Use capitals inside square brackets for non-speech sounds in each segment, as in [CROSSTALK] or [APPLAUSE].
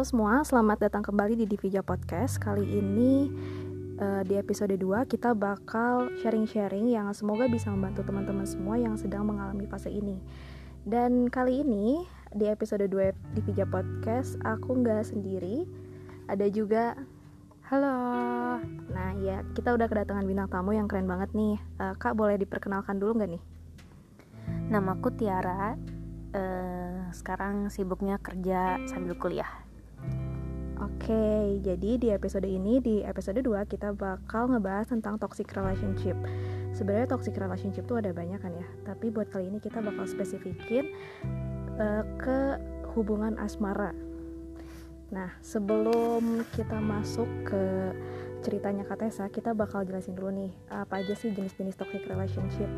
Halo semua, selamat datang kembali di Divija Podcast. Kali ini uh, di episode 2 kita bakal sharing-sharing yang semoga bisa membantu teman-teman semua yang sedang mengalami fase ini. Dan kali ini di episode 2 Divija Podcast aku nggak sendiri, ada juga Halo. Nah ya kita udah kedatangan bintang tamu yang keren banget nih. Uh, Kak boleh diperkenalkan dulu nggak nih? Namaku Tiara. Uh, sekarang sibuknya kerja sambil kuliah. Oke, jadi di episode ini, di episode 2 kita bakal ngebahas tentang toxic relationship. Sebenarnya toxic relationship tuh ada banyak kan ya Tapi buat kali ini kita bakal spesifikin uh, ke hubungan asmara. Nah, sebelum kita masuk ke ceritanya Katesa, kita bakal jelasin dulu nih Apa aja sih jenis-jenis toxic relationship.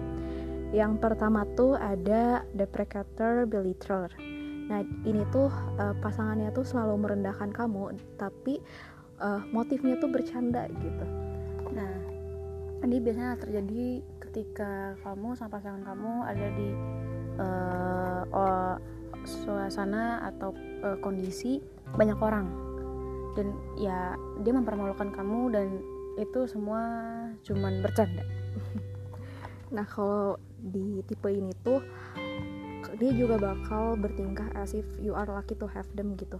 Yang pertama tuh ada deprecator belitrer Nah, ini tuh uh, pasangannya tuh selalu merendahkan kamu, tapi uh, motifnya tuh bercanda gitu. Nah, ini biasanya terjadi ketika kamu sama pasangan kamu ada di uh, uh, suasana atau uh, kondisi banyak orang dan ya dia mempermalukan kamu dan itu semua cuman bercanda. [LAUGHS] nah, kalau di tipe ini tuh dia juga bakal bertingkah as if you are lucky to have them gitu.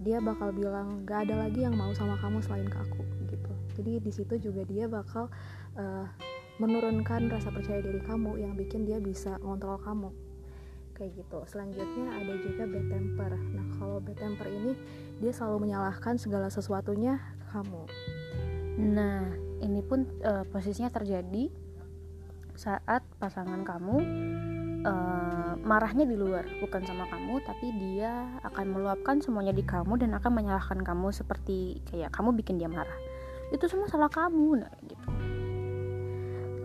Dia bakal bilang gak ada lagi yang mau sama kamu selain ke aku gitu. Jadi di situ juga dia bakal uh, menurunkan rasa percaya diri kamu yang bikin dia bisa ngontrol kamu. Kayak gitu. Selanjutnya ada juga bad temper. Nah kalau bad temper ini dia selalu menyalahkan segala sesuatunya kamu. Nah ini pun uh, posisinya terjadi saat pasangan kamu uh, marahnya di luar bukan sama kamu tapi dia akan meluapkan semuanya di kamu dan akan menyalahkan kamu seperti kayak kamu bikin dia marah. Itu semua salah kamu nah gitu.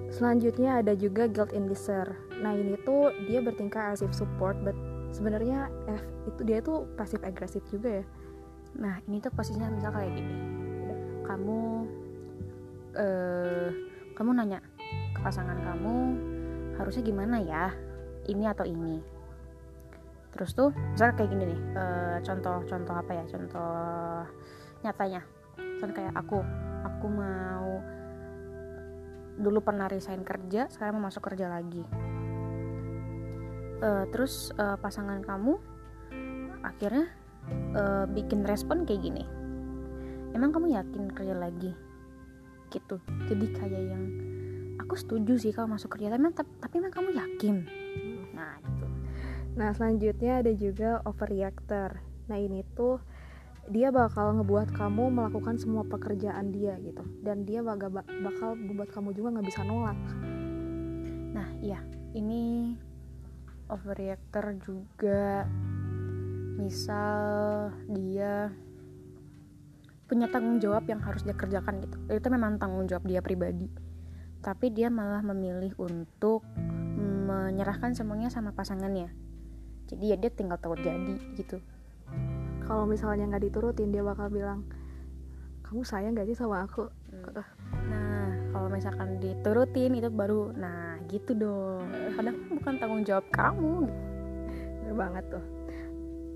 Selanjutnya ada juga guilt inducer nah ini tuh dia bertingkah as if support but sebenarnya eh, itu dia tuh pasif agresif juga ya. Nah ini tuh posisinya misal kayak gini. Kamu uh, kamu nanya ke pasangan kamu harusnya gimana ya ini atau ini. Terus tuh misalnya kayak gini nih contoh-contoh apa ya contoh nyatanya. Kan kayak aku aku mau dulu pernah resign kerja sekarang mau masuk kerja lagi. Uh, terus uh, pasangan kamu akhirnya uh, bikin respon kayak gini. Emang kamu yakin kerja lagi? Gitu. Jadi kayak yang aku setuju sih kalau masuk kerja tapi tapi emang kamu yakin nah gitu. Nah selanjutnya ada juga overreactor. Nah ini tuh dia bakal ngebuat kamu melakukan semua pekerjaan dia gitu. Dan dia bakal bakal membuat kamu juga nggak bisa nolak. Nah iya. Ini overreactor juga misal dia punya tanggung jawab yang harus dia kerjakan gitu. Itu memang tanggung jawab dia pribadi. Tapi dia malah memilih untuk menyerahkan semuanya sama pasangannya. Jadi ya dia tinggal tahu jadi gitu. Kalau misalnya nggak diturutin dia bakal bilang kamu sayang gak sih sama aku? Hmm. nah kalau misalkan diturutin itu baru nah gitu dong. Padahal bukan tanggung jawab kamu. Bener banget tuh.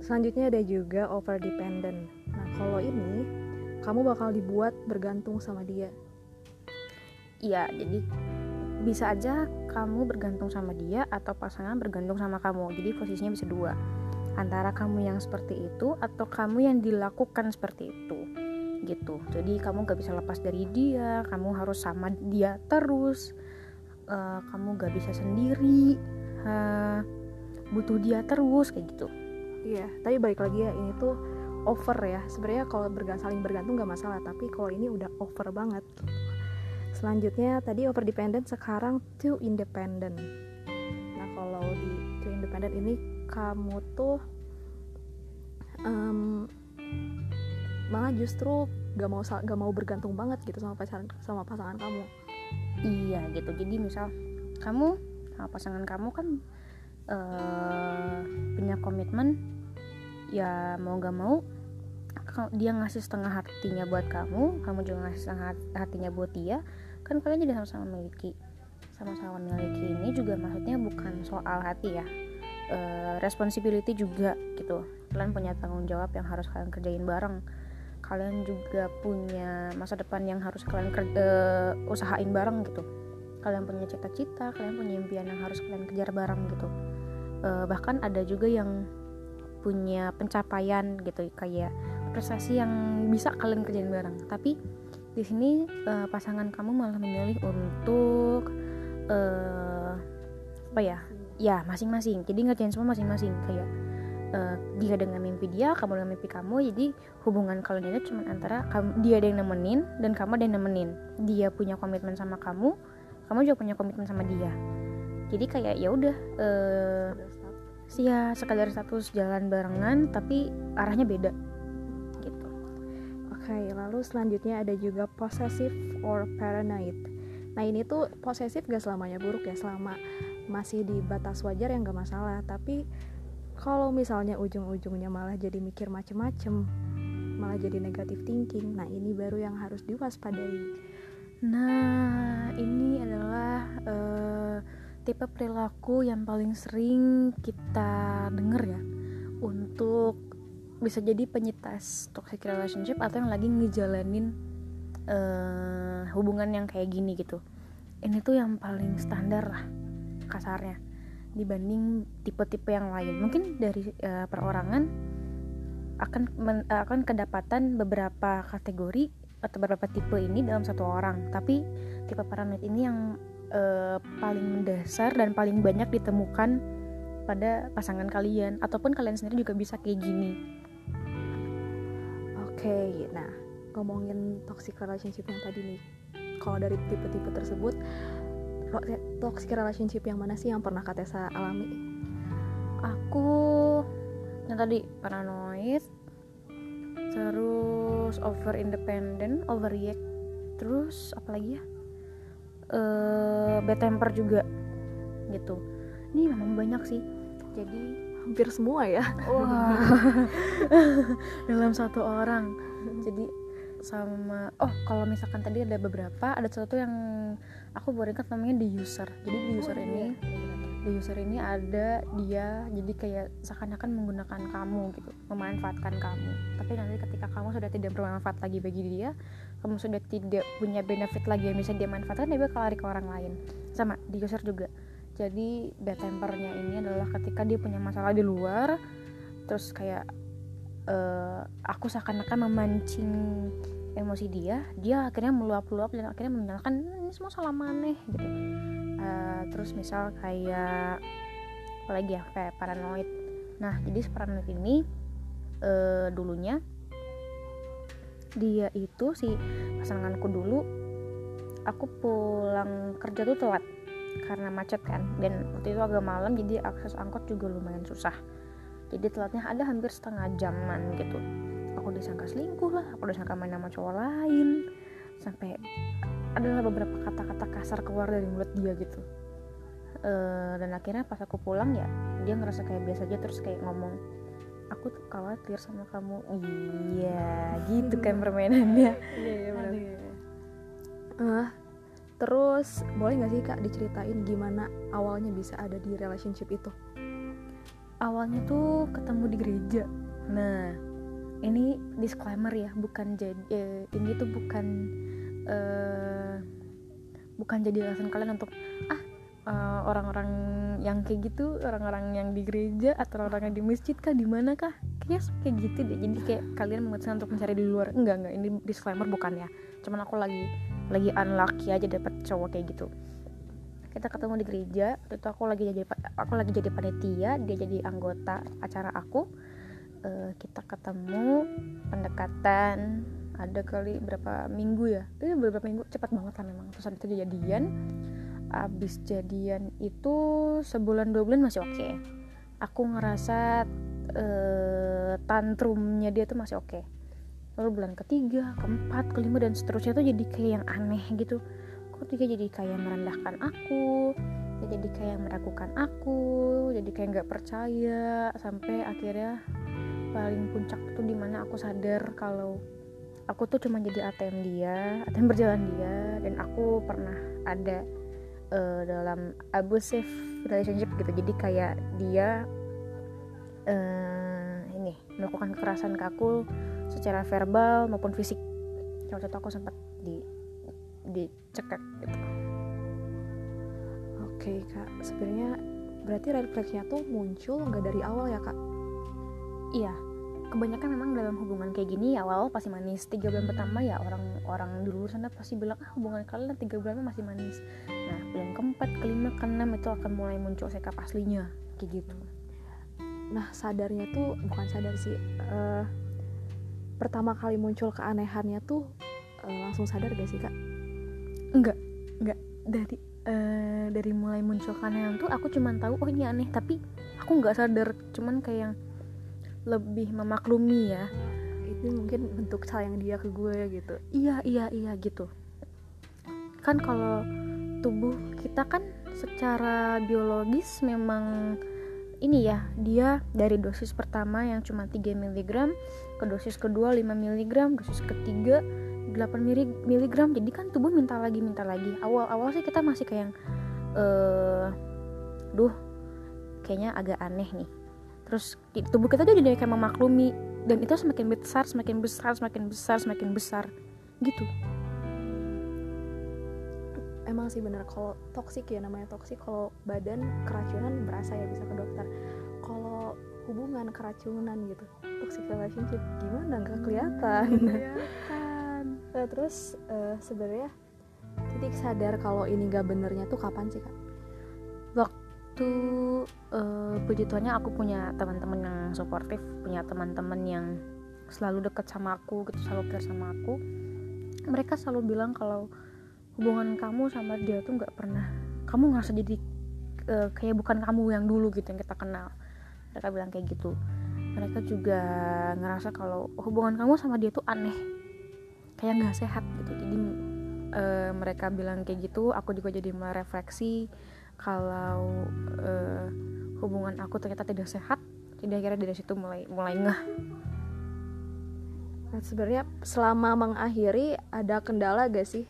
Selanjutnya ada juga over dependent nah kalau ini kamu bakal dibuat bergantung sama dia. Iya jadi bisa aja kamu bergantung sama dia atau pasangan bergantung sama kamu. Jadi posisinya bisa dua. Antara kamu yang seperti itu atau kamu yang dilakukan seperti itu. Gitu. Jadi kamu gak bisa lepas dari dia kamu harus sama dia terus. Uh, kamu gak bisa sendiri uh, butuh dia terus kayak gitu. Iya tapi balik lagi ya ini tuh over ya. Sebenarnya kalau bergantung saling bergantung gak masalah tapi kalau ini udah over banget selanjutnya tadi over dependent sekarang too independent. Nah kalau di too independent ini kamu tuh um, malah justru gak mau gak mau bergantung banget gitu sama pasangan sama pasangan kamu. Iya gitu. Jadi misal kamu sama pasangan kamu kan uh, punya komitmen ya mau gak mau dia ngasih setengah hatinya buat kamu kamu juga ngasih setengah hatinya buat dia kan kalian jadi sama-sama memiliki sama-sama memiliki ini juga maksudnya bukan soal hati ya. E, responsibility juga gitu. Kalian punya tanggung jawab yang harus kalian kerjain bareng. Kalian juga punya masa depan yang harus kalian kerja, uh, usahain bareng gitu. Kalian punya cita-cita kalian punya impian yang harus kalian kejar bareng gitu. Uh, bahkan ada juga yang punya pencapaian gitu kayak prestasi yang bisa kalian kerjain bareng. Tapi di sini uh, pasangan kamu malah memilih untuk uh, apa ya? Ya masing-masing. Jadi ngerjain semua masing-masing. Kayak uh, dia dengan mimpi dia kamu dengan mimpi kamu. Jadi hubungan kalian itu cuma antara kamu, dia ada yang nemenin dan kamu ada yang nemenin. Dia punya komitmen sama kamu kamu juga punya komitmen sama dia. Jadi kayak ya udah uh, sih ya sekadar status jalan barengan tapi arahnya beda okay, lalu selanjutnya ada juga possessive or paranoid. Nah ini tuh posesif gak selamanya buruk ya selama masih di batas wajar yang gak masalah. Tapi kalau misalnya ujung-ujungnya malah jadi mikir macem-macem malah jadi negatif thinking nah ini baru yang harus diwaspadai. Nah ini adalah uh, tipe perilaku yang paling sering kita denger ya untuk bisa jadi penyintas toxic relationship atau yang lagi ngejalanin uh, hubungan yang kayak gini gitu. Ini tuh yang paling standar lah kasarnya dibanding tipe-tipe yang lain. Mungkin dari uh, perorangan akan men, akan kedapatan beberapa kategori atau beberapa tipe ini dalam satu orang. Tapi tipe paranoid ini yang uh, paling mendasar dan paling banyak ditemukan pada pasangan kalian. Ataupun kalian sendiri juga bisa kayak gini okay, nah ngomongin toxic relationship yang tadi nih kalau dari tipe-tipe tersebut toxic relationship yang mana sih yang pernah Kak Tessa alami? Aku yang tadi paranoid, terus over independent, overreact, terus apa lagi ya? Uh, bad temper juga gitu. Ini memang banyak sih. Jadi hampir semua ya. Wah. [LAUGHS] dalam satu orang. Jadi sama oh kalau misalkan tadi ada beberapa ada satu yang aku baru ingat namanya the user jadi the user oh, ini iya. the user ini ada dia jadi kayak seakan-akan menggunakan kamu gitu memanfaatkan kamu tapi nanti ketika kamu sudah tidak bermanfaat lagi bagi dia kamu sudah tidak punya benefit lagi yang bisa dia manfaatkan dia bakal lari ke orang lain sama the user juga jadi bad tempernya ini adalah ketika dia punya masalah di luar terus kayak uh, aku seakan-akan memancing emosi dia dia akhirnya meluap-luap dan akhirnya menyalahkan hmm, ini semua salah maneh gitu. Uh, terus misal kayak apalagi ya kayak paranoid. Nah jadi paranoid ini uh, dulunya dia itu si pasanganku dulu aku pulang kerja tuh telat karena macet kan. Dan waktu itu agak malam jadi akses angkot juga lumayan susah. Jadi telatnya ada hampir setengah jaman gitu. Aku disangka selingkuh lah aku disangka main sama cowok lain. Sampai adalah beberapa kata-kata kasar keluar dari mulut dia gitu. Uh, dan akhirnya pas aku pulang ya dia ngerasa kayak biasa aja terus kayak ngomong aku tuh khawatir sama kamu. Iya gitu kan [LAUGHS] permainannya. Iya iya benar. Uh, terus boleh nggak sih kak diceritain gimana awalnya bisa ada di relationship itu? Awalnya tuh ketemu di gereja. Nah ini disclaimer ya bukan jadi eh, ini tuh bukan eh, bukan jadi alasan kalian untuk ah uh, orang-orang yang kayak gitu orang-orang yang di gereja atau orang yang di masjid kah di mana kah? Kayaknya kayak gitu deh. Jadi kayak kalian memutuskan untuk mencari di luar. Enggak enggak ini disclaimer bukan ya. Cuman aku lagi lagi unlucky aja dapat cowok kayak gitu. Kita ketemu di gereja waktu itu aku lagi jadi aku lagi jadi panitia dia jadi anggota acara aku. Uh, kita ketemu pendekatan ada kali berapa minggu ya? Itu berapa minggu? Cepat banget lah memang terus itu jadian. Abis jadian itu sebulan dua bulan masih oke. Okay. aku ngerasa uh, tantrumnya dia tuh masih oke. okay. Lalu bulan ketiga keempat kelima dan seterusnya tuh jadi kayak yang aneh gitu. Kok dia jadi kayak merendahkan aku dia jadi kayak meragukan aku jadi kayak nggak percaya sampai akhirnya paling puncak tuh di mana aku sadar kalau aku tuh cuma jadi ATM dia ATM berjalan dia dan aku pernah ada uh, dalam abusive relationship gitu. Jadi kayak dia uh, ini melakukan kekerasan ke aku secara verbal maupun fisik. Waktu itu aku sempat di dicekek gitu. Oke kak. Sebenarnya berarti red flagnya tuh muncul nggak dari awal ya kak? Iya. Kebanyakan memang dalam hubungan kayak gini awal pasti manis. Tiga bulan pertama ya orang orang di luar sana pasti bilang ah hubungan kalian tiga bulan masih manis. Nah bulan keempat kelima keenam itu akan mulai muncul sikap aslinya. Kayak gitu. Nah sadarnya tuh bukan sadar sih uh, pertama kali muncul keanehannya tuh uh, langsung sadar gak sih kak? Enggak enggak. Dari uh, dari mulai muncul keanehan tuh aku cuman tahu oh ini aneh. Tapi aku nggak sadar cuman kayak yang lebih memaklumi ya. Itu mungkin bentuk sayang dia ke gue gitu. Iya iya iya gitu. Kan kalau tubuh kita kan secara biologis memang ini ya dia dari dosis pertama yang cuma 3 mg ke dosis kedua 5 mg dosis ketiga 8 mg jadi kan tubuh minta lagi minta lagi. Awal-awal sih kita masih kayak eh duh kayaknya agak aneh nih. Terus tubuh kita tuh jadi kayak memaklumi. Dan itu semakin besar semakin besar semakin besar semakin besar. Gitu. Emang sih bener kalau toksik ya namanya toksik kalau badan keracunan berasa ya bisa ke dokter. Kalau hubungan keracunan gitu toxic relationship gimana? Nggak kelihatan. Kelihatan. [LAUGHS] Nah, terus uh, sebenarnya titik sadar kalau ini gak benernya tuh kapan sih kak? Waktu uh, puji Tuhannya aku punya teman-teman yang suportif punya teman-teman yang selalu deket sama aku gitu selalu care sama aku. Mereka selalu bilang kalau hubungan kamu sama dia tuh nggak pernah kamu ngerasa jadi uh, kayak bukan kamu yang dulu gitu yang kita kenal. Mereka bilang kayak gitu mereka juga ngerasa kalau hubungan kamu sama dia tuh aneh. Kayak nggak sehat gitu. Jadi uh, mereka bilang kayak gitu aku juga jadi merefleksi kalau uh, hubungan aku ternyata tidak sehat. Jadi akhirnya dari situ mulai mulai ngeh. Nah, sebenarnya selama mengakhiri ada kendala gak sih?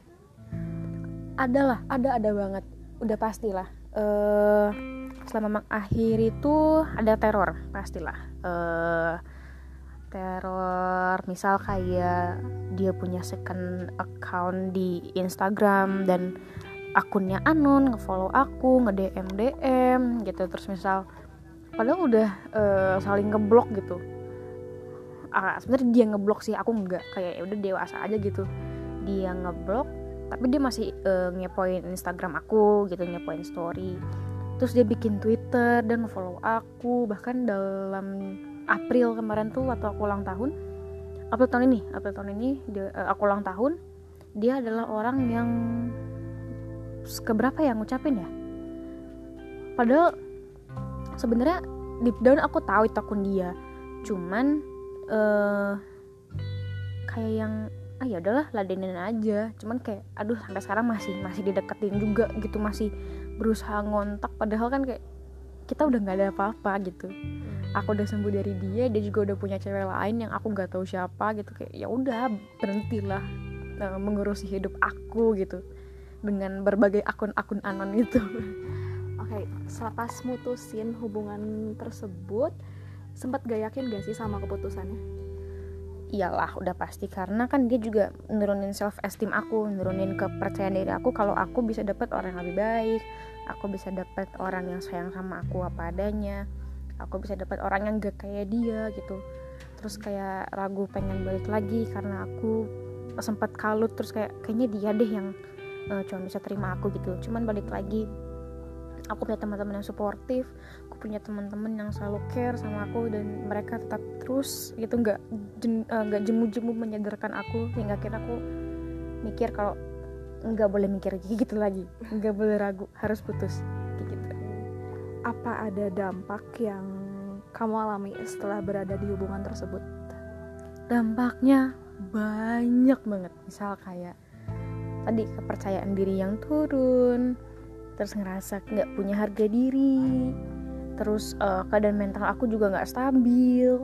Ada lah ada ada banget. Udah pastilah. Uh, selama mengakhiri itu ada teror pastilah uh, teror misal kayak dia punya second account di Instagram dan akunnya anon ngefollow aku nge DM DM gitu. Terus misal padahal udah uh, saling ngeblok gitu. Ah, sebenarnya dia ngeblok sih aku nggak. Kayak ya udah dewasa aja gitu. Dia ngeblok tapi dia masih uh, ngepoin Instagram aku gitu ngepoin story terus dia bikin Twitter dan ngefollow aku. Bahkan dalam April kemarin tuh waktu aku ulang tahun April tahun ini April tahun ini dia, uh, aku ulang tahun dia adalah orang yang keberapa yang ngucapin ya? Padahal sebenarnya deep down aku tahu itu akun dia. Cuman uh, kayak yang ah ya udahlah ladenin aja. Cuman kayak aduh sampai sekarang masih masih dideketin juga gitu masih berusaha ngontak padahal kan kayak kita udah nggak ada apa-apa gitu. Aku udah sembuh dari dia dia juga udah punya cewek lain yang aku nggak tahu siapa gitu. Kayak ya udah berhentilah uh, mengurusi hidup aku gitu. Dengan berbagai akun-akun anon itu [LAUGHS] oke okay, selepas mutusin hubungan tersebut sempat gak yakin gak sih sama keputusannya? Iyalah udah pasti. Karena kan dia juga nurunin self esteem aku nurunin kepercayaan diri aku kalau aku bisa dapet orang yang lebih baik aku bisa dapet orang yang sayang sama aku apa adanya. Aku bisa dapat orang yang gak kayak dia gitu. Terus kayak ragu pengen balik lagi karena aku sempat kalut terus kayak kayaknya dia deh yang uh, cuma bisa terima aku gitu. Cuman balik lagi aku punya teman-teman yang suportif aku punya teman-teman yang selalu care sama aku dan mereka tetap terus gitu. Nggak eh, nggak uh, jemu-jemu menyadarkan aku hingga akhirnya aku mikir kalau nggak boleh mikir gitu lagi nggak boleh ragu harus putus apa ada dampak yang kamu alami setelah berada di hubungan tersebut? Dampaknya banyak banget. Misal kayak tadi kepercayaan diri yang turun, terus ngerasa nggak punya harga diri, terus uh, keadaan mental aku juga nggak stabil,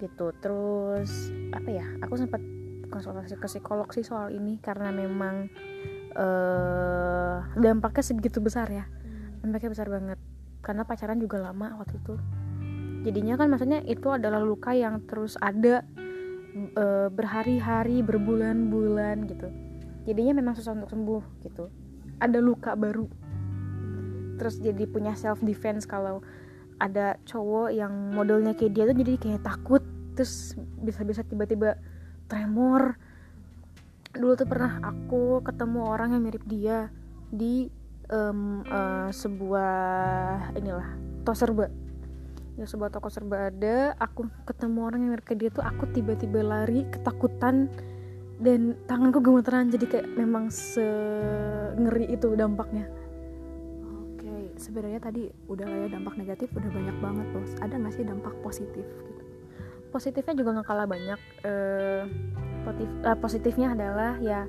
gitu. Terus apa ya? Aku sempat konsultasi ke psikolog sih soal ini karena memang uh, dampaknya segitu besar ya. Dampaknya besar banget. Karena pacaran juga lama waktu itu. Jadinya kan maksudnya itu adalah luka yang terus ada e, berhari-hari berbulan-bulan gitu. Jadinya memang susah untuk sembuh gitu. Ada luka baru. Terus jadi punya self defense kalau ada cowok yang modelnya kayak dia tuh jadi kayak takut. Terus bisa-bisa tiba-tiba tremor. Dulu tuh pernah aku ketemu orang yang mirip dia di um, uh, sebuah inilah toko serba. Ya sebuah toko serba ada. Aku ketemu orang yang mirip dia tuh aku tiba-tiba lari ketakutan dan tanganku gemeteran. Jadi kayak memang se ngeri itu dampaknya. Oke sebenarnya tadi udah ya dampak negatif udah banyak banget bos. Ada nggak sih dampak positif positifnya juga nggak kalah banyak. Uh, positif, positifnya adalah ya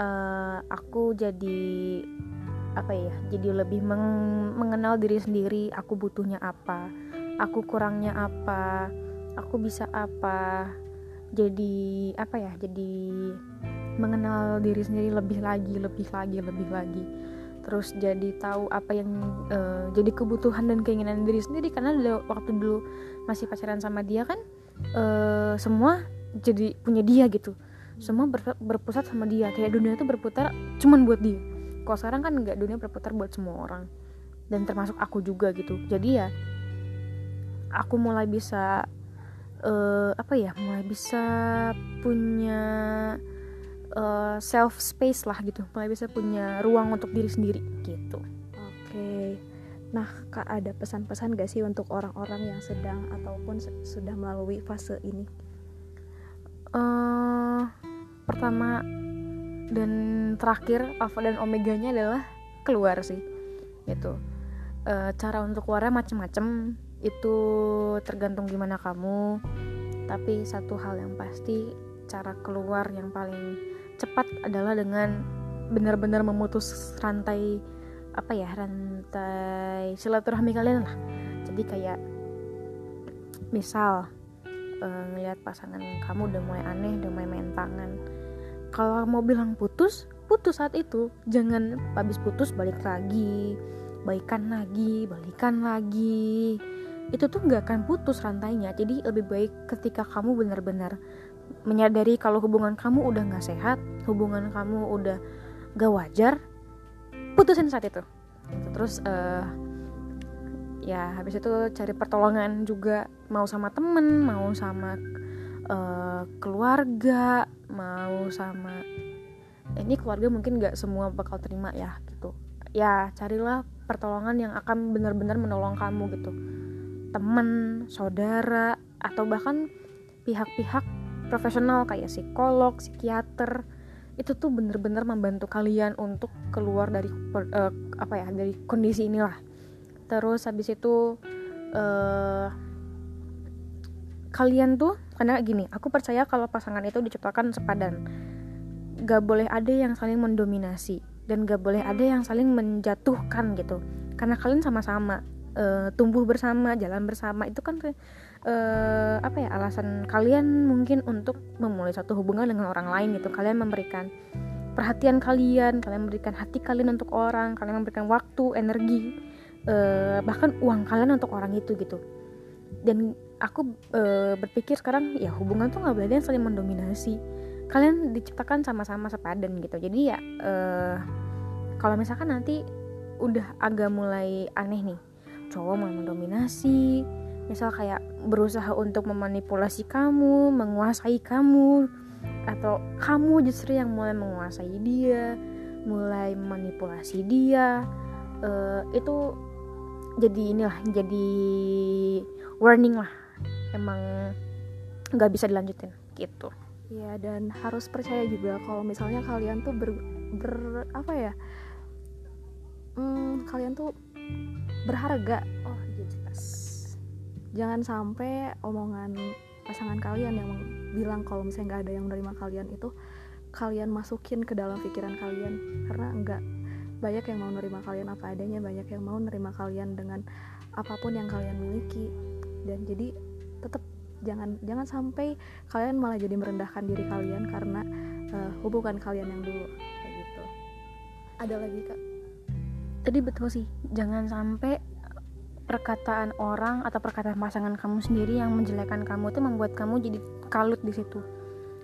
uh, aku jadi apa ya jadi lebih meng mengenal diri sendiri aku butuhnya apa aku kurangnya apa aku bisa apa jadi apa ya jadi mengenal diri sendiri lebih lagi lebih lagi lebih lagi. Terus jadi tahu apa yang uh, jadi kebutuhan dan keinginan diri sendiri karena waktu dulu masih pacaran sama dia kan uh, semua jadi punya dia gitu. Semua ber, berpusat sama dia. Kayak dunia itu berputar cuman buat dia. Kalau sekarang kan nggak dunia berputar buat semua orang. Dan termasuk aku juga gitu. Jadi ya aku mulai bisa uh, apa ya mulai bisa punya uh, self space lah gitu. Mulai bisa punya ruang untuk diri sendiri gitu. Oke. okay. Nah kak ada pesan-pesan gak sih untuk orang-orang yang sedang ataupun sudah melalui fase ini? Uh, pertama dan terakhir alpha dan omeganya adalah keluar sih gitu. E, cara untuk keluarnya macem-macem itu tergantung gimana kamu. Tapi satu hal yang pasti cara keluar yang paling cepat adalah dengan benar-benar memutus rantai apa ya rantai silaturahmi kalian lah. Jadi kayak misal uh, ngelihat pasangan kamu udah mulai aneh udah mulai main tangan. Kalau mau bilang putus putus saat itu. Jangan habis putus balik lagi. Baikan lagi balikan lagi. Itu tuh nggak akan putus rantainya. Jadi lebih baik ketika kamu benar-benar menyadari kalau hubungan kamu udah nggak sehat hubungan kamu udah gak wajar putusin saat itu. Terus uh, ya habis itu cari pertolongan juga. Mau sama temen mau sama uh, keluarga mau sama ini keluarga mungkin nggak semua bakal terima ya gitu. Ya carilah pertolongan yang akan benar-benar menolong kamu gitu. Temen saudara atau bahkan pihak-pihak profesional kayak psikolog psikiater itu tuh bener-bener membantu kalian untuk keluar dari uh, apa ya dari kondisi inilah. Terus habis itu uh, kalian tuh karena gini aku percaya kalau pasangan itu diciptakan sepadan. Gak boleh ada yang saling mendominasi dan gak boleh ada yang saling menjatuhkan gitu. Karena kalian sama-sama uh, tumbuh bersama jalan bersama itu kan uh, apa ya alasan kalian mungkin untuk memulai satu hubungan dengan orang lain gitu. Kalian memberikan perhatian kalian kalian memberikan hati kalian untuk orang kalian memberikan waktu energi uh, bahkan uang kalian untuk orang itu gitu. Dan aku uh, berpikir sekarang ya hubungan tuh nggak boleh yang saling mendominasi. Kalian diciptakan sama-sama sepadan gitu. Jadi ya uh, kalau misalkan nanti udah agak mulai aneh nih cowok mau mendominasi misal kayak berusaha untuk memanipulasi kamu menguasai kamu atau kamu justru yang mulai menguasai dia mulai manipulasi dia uh, itu jadi inilah jadi warning lah. Emang nggak bisa dilanjutin gitu. Ya dan harus percaya juga kalau misalnya kalian tuh ber, ber apa ya? Hmm, kalian tuh berharga jangan sampai omongan pasangan kalian yang bilang kalau misalnya nggak ada yang menerima kalian itu kalian masukin ke dalam pikiran kalian. Karena enggak banyak yang mau nerima kalian apa adanya banyak yang mau nerima kalian dengan apa pun yang kalian miliki. Dan jadi tetap jangan jangan sampai kalian malah jadi merendahkan diri kalian karena uh, hubungan kalian yang dulu. Kayak gitu. Ada lagi kak? Tadi betul sih jangan sampai perkataan orang atau perkataan pasangan kamu sendiri yang menjelekkan kamu itu membuat kamu jadi kalut di situ.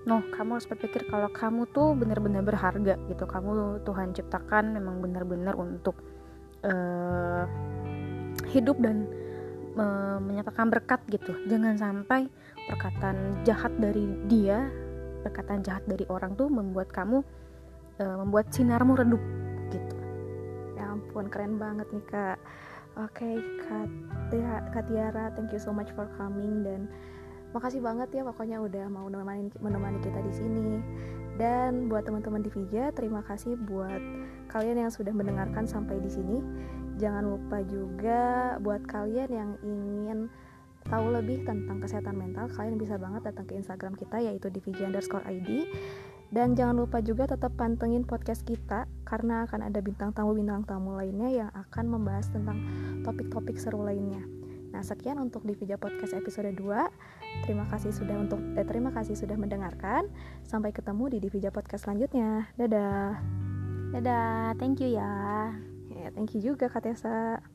No, kamu harus berpikir kalau kamu tuh benar-benar berharga gitu. Kamu Tuhan ciptakan memang benar-benar untuk uh, hidup dan uh, menyatakan berkat gitu. Jangan sampai perkataan jahat dari dia, perkataan jahat dari orang tuh membuat kamu uh, membuat sinarmu redup gitu. Ya ampun, keren banget nih kak okay, Kak Tiara, thank you so much for coming dan makasih banget ya pokoknya udah mau menemani, menemani kita di sini. Dan buat teman-teman di Vija, terima kasih buat kalian yang sudah mendengarkan sampai di sini. Jangan lupa juga buat kalian yang ingin tahu lebih tentang kesehatan mental, kalian bisa banget datang ke Instagram kita yaitu di Vija underscore ID dan jangan lupa juga tetap pantengin podcast kita karena akan ada bintang tamu-bintang tamu lainnya yang akan membahas tentang topik-topik seru lainnya. Nah, sekian untuk Divija Podcast episode 2. Terima kasih sudah untuk eh, terima kasih sudah mendengarkan. Sampai ketemu di Divija Podcast selanjutnya. Dadah. Dadah, thank you ya. Ya, thank you juga Kak Tessa.